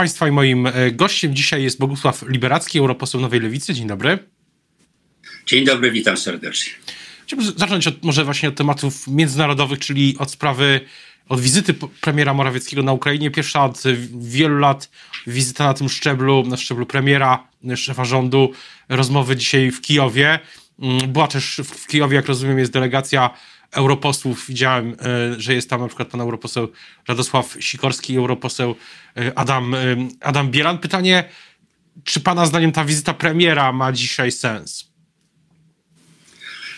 Państwa i moim e, gościem dzisiaj jest Bogusław Liberacki, europoseł Nowej Lewicy. Dzień dobry. Dzień dobry, witam serdecznie. Chciałbym zacząć od, może właśnie od tematów międzynarodowych, czyli od sprawy, od wizyty premiera Morawieckiego na Ukrainie. Pierwsza od wielu lat wizyta na tym szczeblu, na szczeblu premiera, szefa rządu, rozmowy dzisiaj w Kijowie. Mm, była też w Kijowie, jak rozumiem, jest delegacja europosłów. Widziałem, e, że jest tam na przykład pan europoseł Radosław Sikorski, europoseł e, Adam, e, Adam Bielan. Pytanie, czy pana zdaniem ta wizyta premiera ma dzisiaj sens?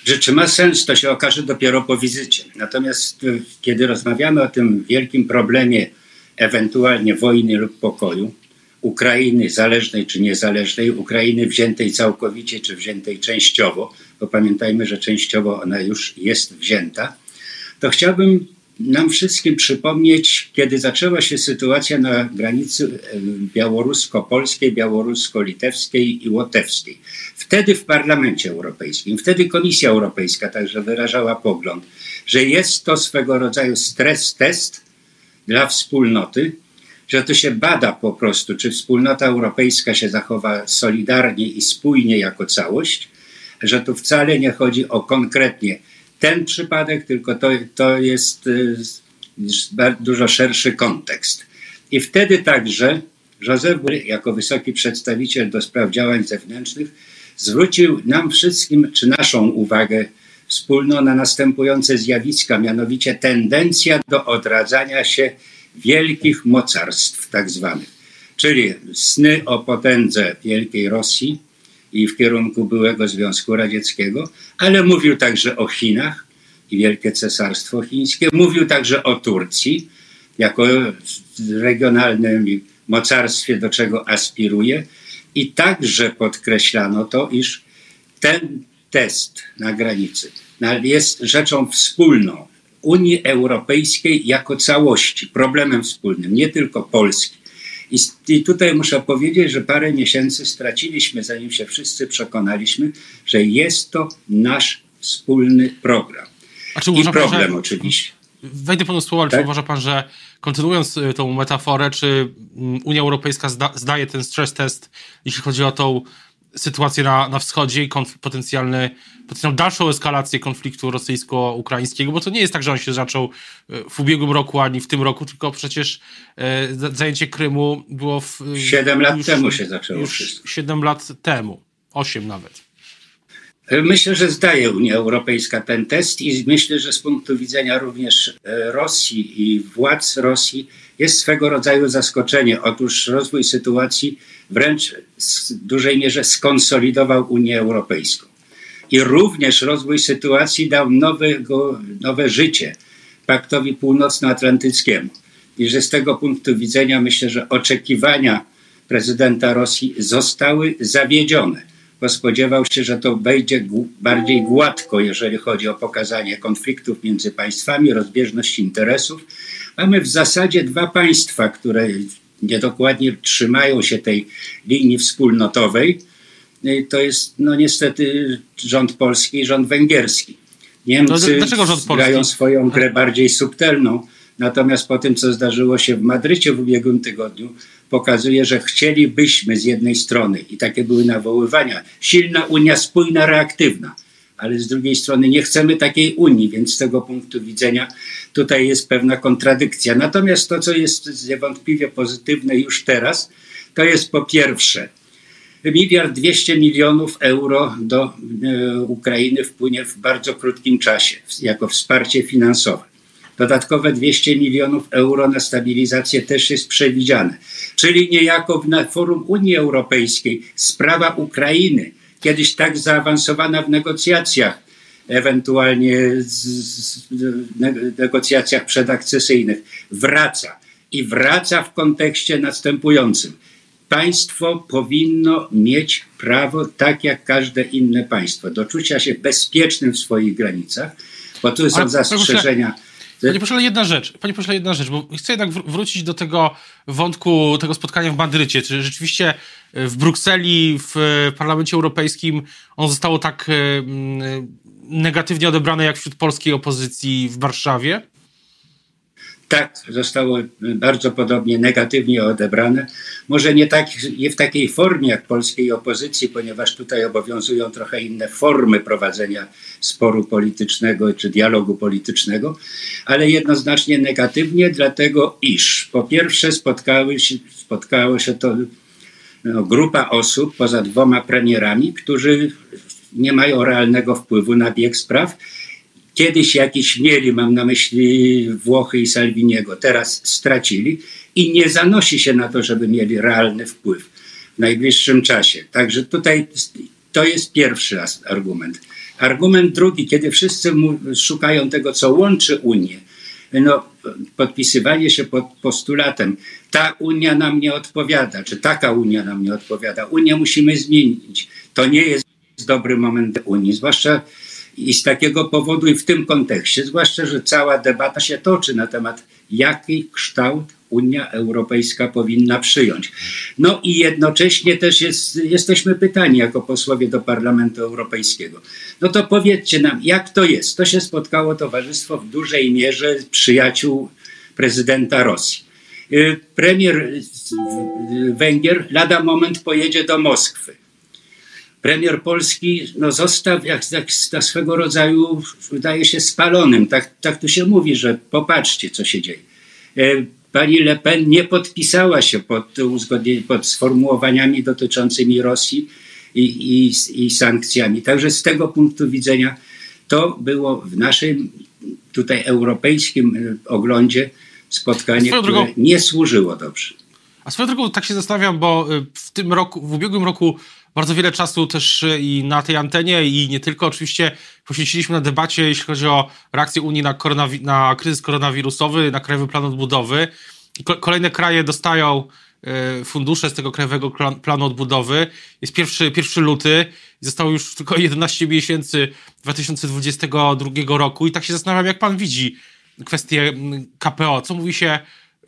Że czy ma sens, to się okaże dopiero po wizycie. Natomiast kiedy rozmawiamy o tym wielkim problemie ewentualnie wojny lub pokoju, Ukrainy zależnej czy niezależnej, Ukrainy wziętej całkowicie czy wziętej częściowo, bo pamiętajmy, że częściowo ona już jest wzięta, to chciałbym nam wszystkim przypomnieć, kiedy zaczęła się sytuacja na granicy białorusko-polskiej, białorusko-litewskiej i łotewskiej. Wtedy w Parlamencie Europejskim, wtedy Komisja Europejska także wyrażała pogląd, że jest to swego rodzaju stres test dla wspólnoty, że to się bada po prostu, czy wspólnota europejska się zachowa solidarnie i spójnie jako całość, że tu wcale nie chodzi o konkretnie ten przypadek, tylko to, to jest y, dużo szerszy kontekst. I wtedy także Józef jako wysoki przedstawiciel do spraw działań zewnętrznych zwrócił nam wszystkim, czy naszą uwagę wspólną na następujące zjawiska, mianowicie tendencja do odradzania się wielkich mocarstw tak zwanych, czyli sny o potędze wielkiej Rosji i w kierunku byłego Związku Radzieckiego, ale mówił także o Chinach i Wielkie Cesarstwo Chińskie, mówił także o Turcji jako regionalnym mocarstwie, do czego aspiruje i także podkreślano to, iż ten test na granicy jest rzeczą wspólną Unii Europejskiej jako całości, problemem wspólnym, nie tylko Polski. I, I, tutaj muszę powiedzieć, że parę miesięcy straciliśmy, zanim się wszyscy przekonaliśmy, że jest to nasz wspólny program. I problem pan, że, oczywiście. Wejdę panu słowa, ale tak? czy uważa pan, że kontynuując y, tą metaforę, czy mm, Unia Europejska zda, zdaje ten stres test, jeśli chodzi o tą sytuację na, na wschodzie i konf- potencjalny, potencjalną dalszą eskalację konfliktu rosyjsko-ukraińskiego, bo to nie jest tak, że on się zaczął e, w ubiegłym roku ani w tym roku, tylko przecież e, zajęcie Krymu było w... Siedem lat już, temu się zaczęło już wszystko. Siedem lat temu, osiem nawet. Myślę, że zdaje Unia Europejska ten test i myślę, że z punktu widzenia również e, Rosji i władz Rosji jest swego rodzaju zaskoczenie. Otóż rozwój sytuacji wręcz w dużej mierze skonsolidował Unię Europejską. I również rozwój sytuacji dał nowego, nowe życie Paktowi Północnoatlantyckiemu. I że z tego punktu widzenia myślę, że oczekiwania prezydenta Rosji zostały zawiedzione, bo spodziewał się, że to będzie bardziej gładko, jeżeli chodzi o pokazanie konfliktów między państwami, rozbieżność interesów. Mamy w zasadzie dwa państwa, które niedokładnie trzymają się tej linii wspólnotowej, y, to jest no niestety rząd polski i rząd węgierski. Niemcy grają swoją grę bardziej subtelną, natomiast po tym, co zdarzyło się w Madrycie w ubiegłym tygodniu, pokazuje, że chcielibyśmy z jednej strony, i takie były nawoływania, silna Unia, spójna, reaktywna, ale z drugiej strony nie chcemy takiej Unii, więc z tego punktu widzenia tutaj jest pewna kontradykcja. Natomiast to, co jest niewątpliwie pozytywne już teraz, to jest po pierwsze, miliard dwieście milionów euro do e, Ukrainy wpłynie w bardzo krótkim czasie jako wsparcie finansowe. Dodatkowe 200 milionów euro na stabilizację też jest przewidziane. Czyli niejako na forum Unii Europejskiej sprawa Ukrainy kiedyś tak zaawansowana w negocjacjach, ewentualnie z, z, negocjacjach przedakcesyjnych, wraca. I wraca w kontekście następującym. Państwo powinno mieć prawo, tak jak każde inne państwo, do czucia się bezpiecznym w swoich granicach, bo tu są zastrzeżenia. Panie pośle, jedna rzecz, panie pośle, jedna rzecz, bo chcę jednak wrócić do tego wątku, tego spotkania w Madrycie. Czy rzeczywiście e, w Brukseli, w Parlamencie Europejskim on zostało tak e, negatywnie odebrane jak wśród polskiej opozycji w Warszawie? Tak, zostało bardzo podobnie negatywnie odebrane. Może nie, tak, nie w takiej formie jak polskiej opozycji, ponieważ tutaj obowiązują trochę inne formy prowadzenia sporu politycznego czy dialogu politycznego, ale jednoznacznie negatywnie, dlatego iż po pierwsze spotkały się, spotkało się to no, grupa osób poza dwoma premierami, którzy nie mają realnego wpływu na bieg spraw Kiedyś jakiś mieli, mam na myśli Włochy i Salviniego, teraz stracili i nie zanosi się na to, żeby mieli realny wpływ w najbliższym czasie. Także tutaj to jest pierwszy argument. Argument drugi, kiedy wszyscy szukają tego, co łączy Unię, no, podpisywanie się pod postulatem, ta Unia nam nie odpowiada, czy taka Unia nam nie odpowiada, Unię musimy zmienić. To nie jest dobry moment Unii, zwłaszcza i z takiego powodu i w tym kontekście, zwłaszcza, że cała debata się toczy na temat, jaki kształt Unia Europejska powinna przyjąć. No i jednocześnie też jest, jesteśmy pytani jako posłowie do Parlamentu Europejskiego. No to powiedzcie nam, jak to jest? To się spotkało towarzystwo w dużej mierze przyjaciół prezydenta Rosji. Y, premier Węgier lada moment pojedzie do Moskwy premier Polski no, został jak, jak swego rodzaju, wydaje się, spalonym. Tak, tak tu się mówi, że popatrzcie, co się dzieje. E, pani Le Pen nie podpisała się pod, pod sformułowaniami dotyczącymi Rosji i, i, i sankcjami. Także z tego punktu widzenia to było w naszym tutaj europejskim e, oglądzie spotkanie, które drogą, nie służyło dobrze. A swoją drogą tak się zastanawiam, bo e, w tym roku, w ubiegłym roku bardzo wiele czasu też e, i na tej antenie i nie tylko oczywiście poświęciliśmy na debacie, jeśli chodzi o reakcję Unii na, na kryzys koronawirusowy, na Krajowy Plan Odbudowy. Kolejne kraje dostają e, fundusze z tego Krajowego Planu Odbudowy. Jest pierwszy, pierwszy luty, zostało już tylko 11 miesięcy 2022 roku i tak się zastanawiam, jak pan widzi kwestię KPO. Co mówi się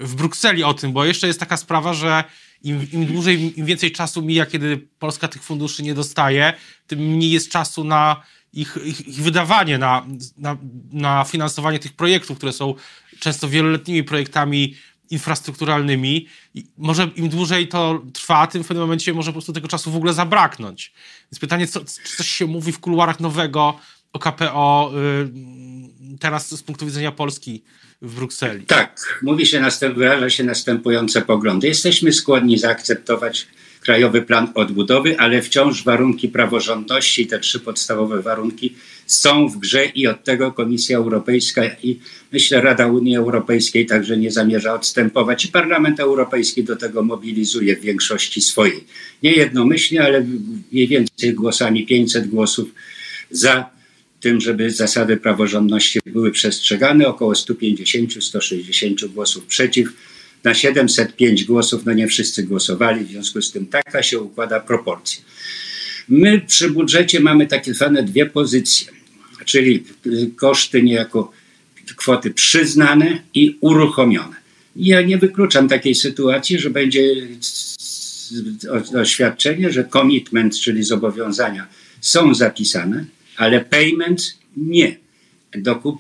w Brukseli o tym, bo jeszcze jest taka sprawa, że im, im dłużej, im więcej czasu mija, kiedy Polska tych funduszy nie dostaje, tym mniej jest czasu na ich, ich, ich wydawanie, na, na, na finansowanie tych projektów, które są często wieloletnimi projektami infrastrukturalnymi. I może im dłużej to trwa, tym w pewnym momencie może po prostu tego czasu w ogóle zabraknąć. Więc pytanie, co, czy coś się mówi w kuluarach nowego o KPO y, teraz z punktu widzenia Polski w Brukseli. Tak, mówi się, wyraża się następujące poglądy. Jesteśmy skłonni zaakceptować Krajowy Plan Odbudowy, ale wciąż warunki praworządności, te trzy podstawowe warunki są w grze i od tego Komisja Europejska i myślę Rada Unii Europejskiej także nie zamierza odstępować i Parlament Europejski do tego mobilizuje w większości swojej. Nie jednomyślnie, ale mniej więcej głosami 500 głosów za tym, żeby zasady praworządności były przestrzegane, około 150-160 głosów przeciw. Na 705 głosów, no nie wszyscy głosowali, w związku z tym taka się układa proporcja. My przy budżecie mamy takie zwane dwie pozycje, czyli koszty niejako kwoty przyznane i uruchomione. Ja nie wykluczam takiej sytuacji, że będzie oświadczenie, że commitment, czyli zobowiązania są zapisane, ale payment nie.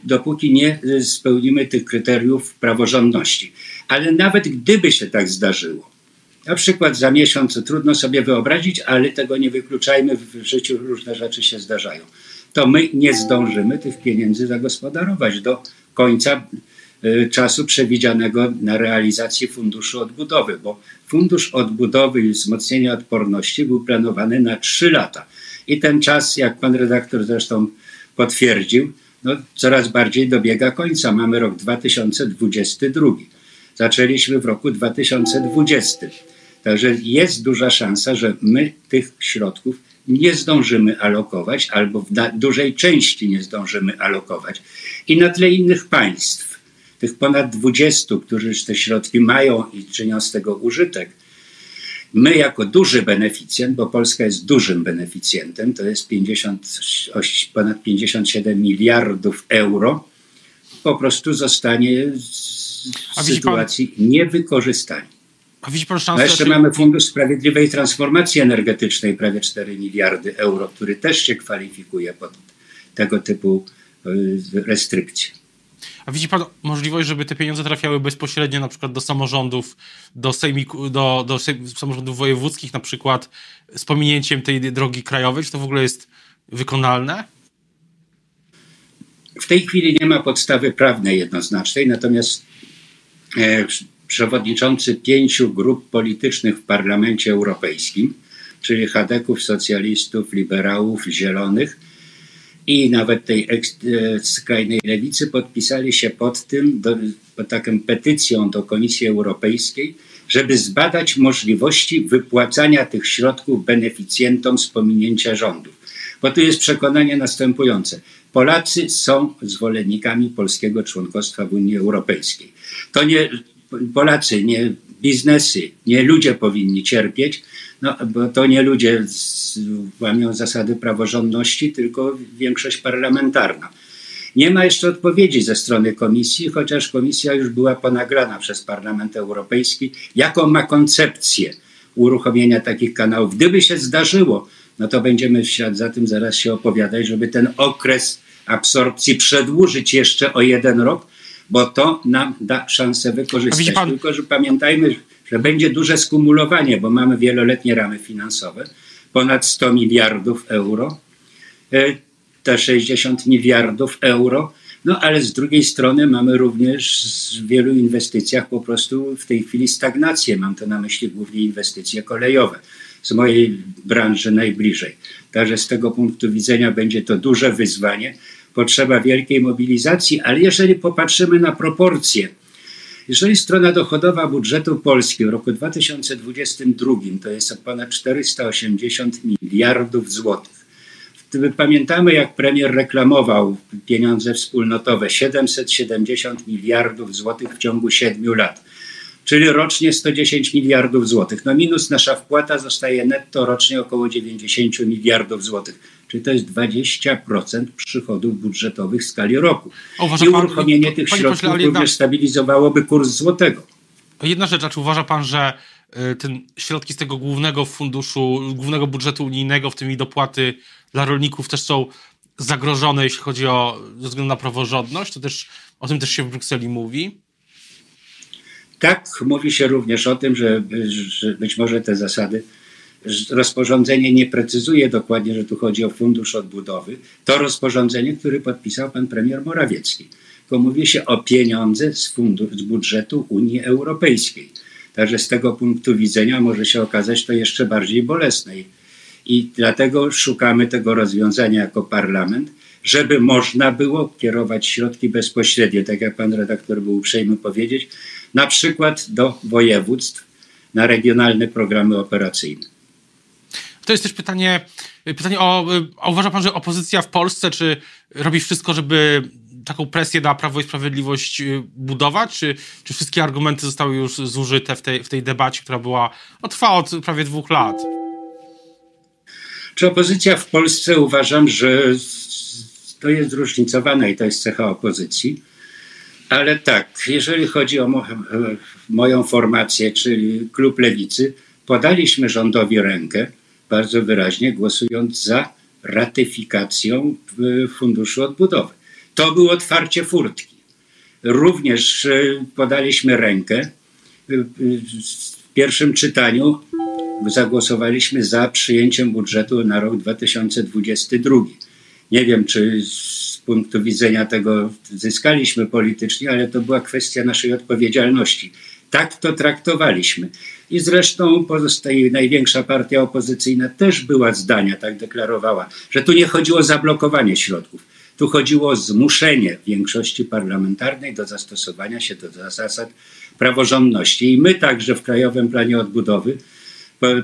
Dopóki nie spełnimy tych kryteriów praworządności. Ale nawet gdyby się tak zdarzyło, na przykład za miesiąc, trudno sobie wyobrazić, ale tego nie wykluczajmy, w życiu różne rzeczy się zdarzają, to my nie zdążymy tych pieniędzy zagospodarować do końca y, czasu przewidzianego na realizację Funduszu Odbudowy, bo Fundusz Odbudowy i Wzmocnienia Odporności był planowany na trzy lata. I ten czas, jak pan redaktor zresztą potwierdził, no, coraz bardziej dobiega końca. Mamy rok 2022. Zaczęliśmy w roku 2020. Także jest duża szansa, że my tych środków nie zdążymy alokować, albo w dużej części nie zdążymy alokować. I na tle innych państw, tych ponad 20, którzy te środki mają i czynią z tego użytek, My jako duży beneficjent, bo Polska jest dużym beneficjentem, to jest 50, ponad 57 miliardów euro, po prostu zostanie w sytuacji pan, niewykorzystania. A widzi pan szansę? A jeszcze mamy Fundusz Sprawiedliwej Transformacji Energetycznej, prawie 4 miliardy euro, który też się kwalifikuje pod tego typu y, restrykcje. A widzi pan możliwość, żeby te pieniądze trafiały bezpośrednio na przykład do samorządów, do, sejmiku, do, do samorządów wojewódzkich na przykład z pominięciem tej drogi krajowej? Czy to w ogóle jest wykonalne? W tej chwili nie ma podstawy prawnej jednoznacznej, natomiast e, przewodniczący pięciu grup politycznych w Parlamencie Europejskim, czyli chadeków, socjalistów, liberałów, zielonych i nawet tej e, skrajnej lewicy podpisali się pod tym, do, pod taką petycją do Komisji Europejskiej, żeby zbadać możliwości wypłacania tych środków beneficjentom z pominięcia rządów. Bo tu jest przekonanie następujące. Polacy są zwolennikami polskiego członkostwa w Unii Europejskiej. To nie Polacy, nie biznesy, nie ludzie powinni cierpieć, no, bo to nie ludzie łamią zasady praworządności, tylko większość parlamentarna. Nie ma jeszcze odpowiedzi ze strony komisji, chociaż komisja już była ponagrana przez Parlament Europejski, jaką ma koncepcję uruchomienia takich kanałów. Gdyby się zdarzyło, no to będziemy w ślad za tym zaraz się opowiadać, żeby ten okres absorpcji przedłużyć jeszcze o jeden rok, bo to nam da szansę wykorzystać. Pan... Tylko, że pamiętajmy, że będzie duże skumulowanie, bo mamy wieloletnie ramy finansowe, ponad 100 miliardów euro, e, te 60 miliardów euro, no ale z drugiej strony mamy również w wielu inwestycjach po prostu w tej chwili stagnację. Mam to na myśli głównie inwestycje kolejowe z mojej branży najbliżej. Także z tego punktu widzenia będzie to duże wyzwanie, potrzeba wielkiej mobilizacji, ale jeżeli popatrzymy na proporcje, jeżeli strona dochodowa budżetu Polski w roku 2022 to jest ponad 480 miliardów złotych, pamiętamy jak premier reklamował pieniądze wspólnotowe 770 miliardów złotych w ciągu 7 lat czyli rocznie 110 miliardów złotych. No minus nasza wpłata zostaje netto rocznie około 90 miliardów złotych, czyli to jest 20% przychodów budżetowych w skali roku. I uruchomienie pan, tych środków pośle, również stabilizowałoby kurs złotego. Jedna rzecz, a czy uważa pan, że y, ten środki z tego głównego funduszu, głównego budżetu unijnego, w tym i dopłaty dla rolników też są zagrożone, jeśli chodzi o ze względu na praworządność? To też o tym też się w Brukseli mówi. Tak, mówi się również o tym, że, że być może te zasady rozporządzenie nie precyzuje dokładnie, że tu chodzi o fundusz odbudowy. To rozporządzenie, które podpisał pan premier Morawiecki. Tylko mówi się o pieniądze z, fundu, z budżetu Unii Europejskiej. Także z tego punktu widzenia może się okazać to jeszcze bardziej bolesne. I dlatego szukamy tego rozwiązania jako parlament, żeby można było kierować środki bezpośrednio, tak jak pan redaktor był uprzejmy powiedzieć, na przykład do województw na regionalne programy operacyjne. To jest też pytanie, pytanie o, a uważa pan, że opozycja w Polsce, czy robi wszystko, żeby taką presję na Prawo i Sprawiedliwość y, budować, czy, czy wszystkie argumenty zostały już zużyte w tej, w tej debacie, która była, no, trwa od prawie dwóch lat? Czy opozycja w Polsce uważam, że to jest zróżnicowane i to jest cecha opozycji ale tak, jeżeli chodzi o mo moją formację, czyli klub lewicy, podaliśmy rządowi rękę bardzo wyraźnie, głosując za ratyfikacją Funduszu Odbudowy. To było otwarcie furtki. Również e, podaliśmy rękę. E, w pierwszym czytaniu zagłosowaliśmy za przyjęciem budżetu na rok 2022. Nie wiem, czy punktu widzenia tego zyskaliśmy politycznie, ale to była kwestia naszej odpowiedzialności. Tak to traktowaliśmy. I zresztą pozostaje największa partia opozycyjna też była zdania, tak deklarowała, że tu nie chodziło o zablokowanie środków. Tu chodziło o zmuszenie większości parlamentarnej do zastosowania się do zasad praworządności. I my także w Krajowym Planie Odbudowy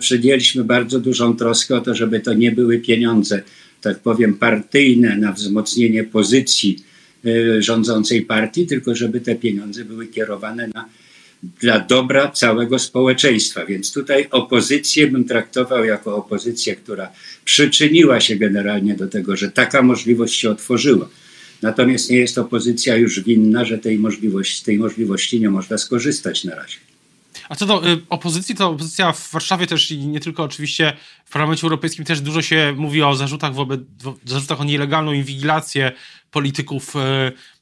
przyjęliśmy bardzo dużą troskę o to, żeby to nie były pieniądze tak powiem, partyjne na wzmocnienie pozycji e, rządzącej partii, tylko żeby te pieniądze były kierowane na, dla dobra całego społeczeństwa. Więc tutaj opozycję bym traktował jako opozycję, która przyczyniła się generalnie do tego, że taka możliwość się otworzyła. Natomiast nie jest opozycja już winna, że tej możliwości, tej możliwości nie można skorzystać na razie. A co do y, opozycji, to opozycja w Warszawie też i nie tylko oczywiście w Parlamencie Europejskim też dużo się mówi o zarzutach wobec, zarzutach o nielegalną inwigilację polityków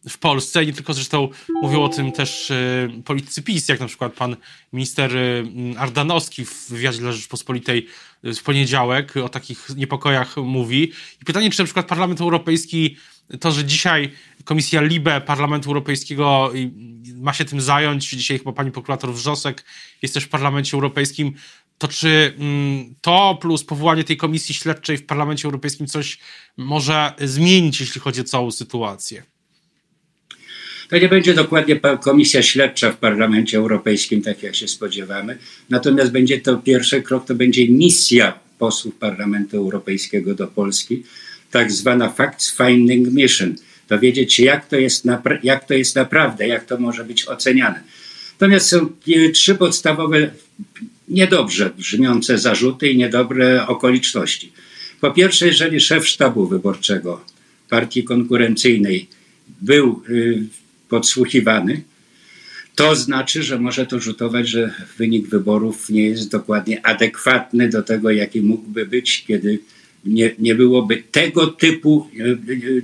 w Polsce. Nie tylko zresztą mówią o tym też e, politycy PiS, jak na przykład pan minister e, Ardanowski w wywiadzie dla Rzeczpospolitej w poniedziałek o takich niepokojach mówi. I pytanie, czy na przykład Parlament Europejski, to, że dzisiaj Komisja LIBE Parlamentu Europejskiego ma się tym zająć, dzisiaj chyba pani prokurator Wrzosek jest też w Parlamencie Europejskim, to czy mm, to plus powołanie tej komisji śledczej w Parlamencie Europejskim coś może zmienić, jeśli chodzi o całą sytuację? To nie będzie dokładnie komisja śledcza w Parlamencie Europejskim, tak jak się spodziewamy. Natomiast będzie to pierwszy krok, to będzie misja posłów Parlamentu Europejskiego do Polski, tak zwana fact-finding mission. Dowiedzieć się, jak to, jest jak to jest naprawdę, jak to może być oceniane. Natomiast są trzy podstawowe, niedobrze brzmiące zarzuty i niedobre okoliczności. Po pierwsze, jeżeli szef sztabu wyborczego partii konkurencyjnej był y, podsłuchiwany, to znaczy, że może to rzutować, że wynik wyborów nie jest dokładnie adekwatny do tego, jaki mógłby być, kiedy nie, nie byłoby tego typu e, e,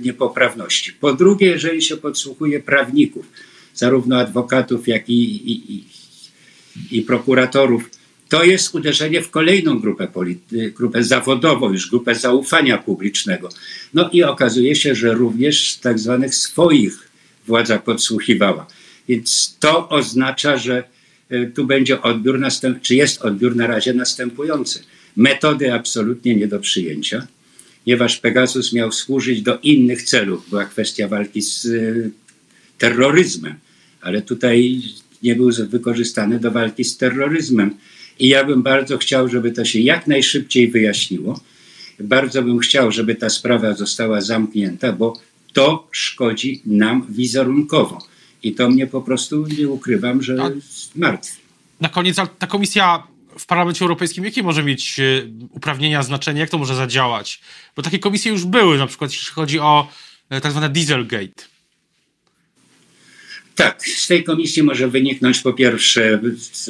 niepoprawności. Po drugie, jeżeli się podsłuchuje prawników, zarówno adwokatów, jak i, i, i, i prokuratorów, to jest uderzenie w kolejną grupę, grupę zawodową, już grupę zaufania publicznego. No i okazuje się, że również tak zwanych swoich władza podsłuchiwała. Więc to oznacza, że e, tu będzie odbiór, czy jest odbiór na razie następujący. Metody absolutnie nie do przyjęcia, ponieważ Pegasus miał służyć do innych celów. Była kwestia walki z e, terroryzmem, ale tutaj nie był wykorzystany do walki z terroryzmem. I ja bym bardzo chciał, żeby to się jak najszybciej wyjaśniło. Bardzo bym chciał, żeby ta sprawa została zamknięta, bo to szkodzi nam wizerunkowo. I to mnie po prostu, nie ukrywam, że martwi. Na koniec, ta komisja w Parlamencie Europejskim, jakie może mieć e, uprawnienia, znaczenie, jak to może zadziałać? Bo takie komisje już były, na przykład jeśli chodzi o e, tak zwane Dieselgate. Tak, z tej komisji może wyniknąć po pierwsze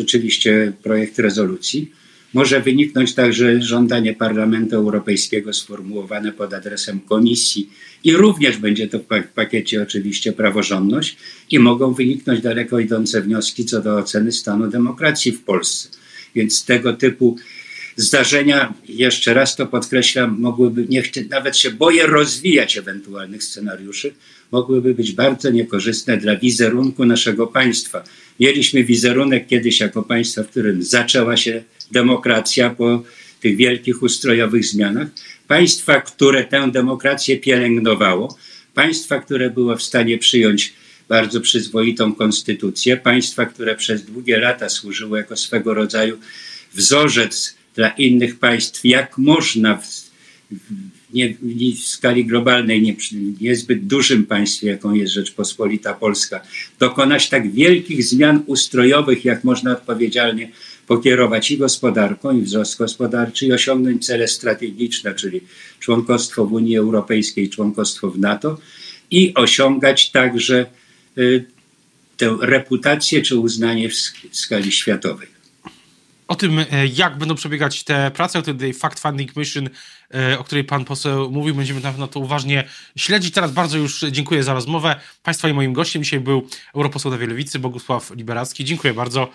oczywiście projekt rezolucji, może wyniknąć także żądanie Parlamentu Europejskiego sformułowane pod adresem Komisji i również będzie to w pakiecie oczywiście praworządność i mogą wyniknąć daleko idące wnioski co do oceny stanu demokracji w Polsce. Więc tego typu zdarzenia, jeszcze raz to podkreślam, mogłyby, nie nawet się boję rozwijać ewentualnych scenariuszy, mogłyby być bardzo niekorzystne dla wizerunku naszego państwa. Mieliśmy wizerunek kiedyś jako państwa, w którym zaczęła się demokracja po tych wielkich ustrojowych zmianach. Państwa, które tę demokrację pielęgnowało, państwa, które było w stanie przyjąć bardzo przyzwoitą konstytucję, państwa, które przez długie lata służyło jako swego rodzaju wzorzec dla innych państw, jak można w, nie, w skali globalnej, nie, niezbyt dużym państwie, jaką jest Rzeczpospolita Polska, dokonać tak wielkich zmian ustrojowych, jak można odpowiedzialnie pokierować i gospodarką, i wzrost gospodarczy, i osiągnąć cele strategiczne, czyli członkostwo w Unii Europejskiej, członkostwo w NATO, i osiągać także tę reputację czy uznanie w skali światowej. O tym, e, jak będą przebiegać te prace, o tej Fact Funding Mission, e, o której pan poseł mówił, będziemy na to uważnie śledzić. Teraz bardzo już dziękuję za rozmowę. Państwa i moim gościem dzisiaj był europoseł Dawie Lewicy, Bogusław Liberacki. Dziękuję bardzo.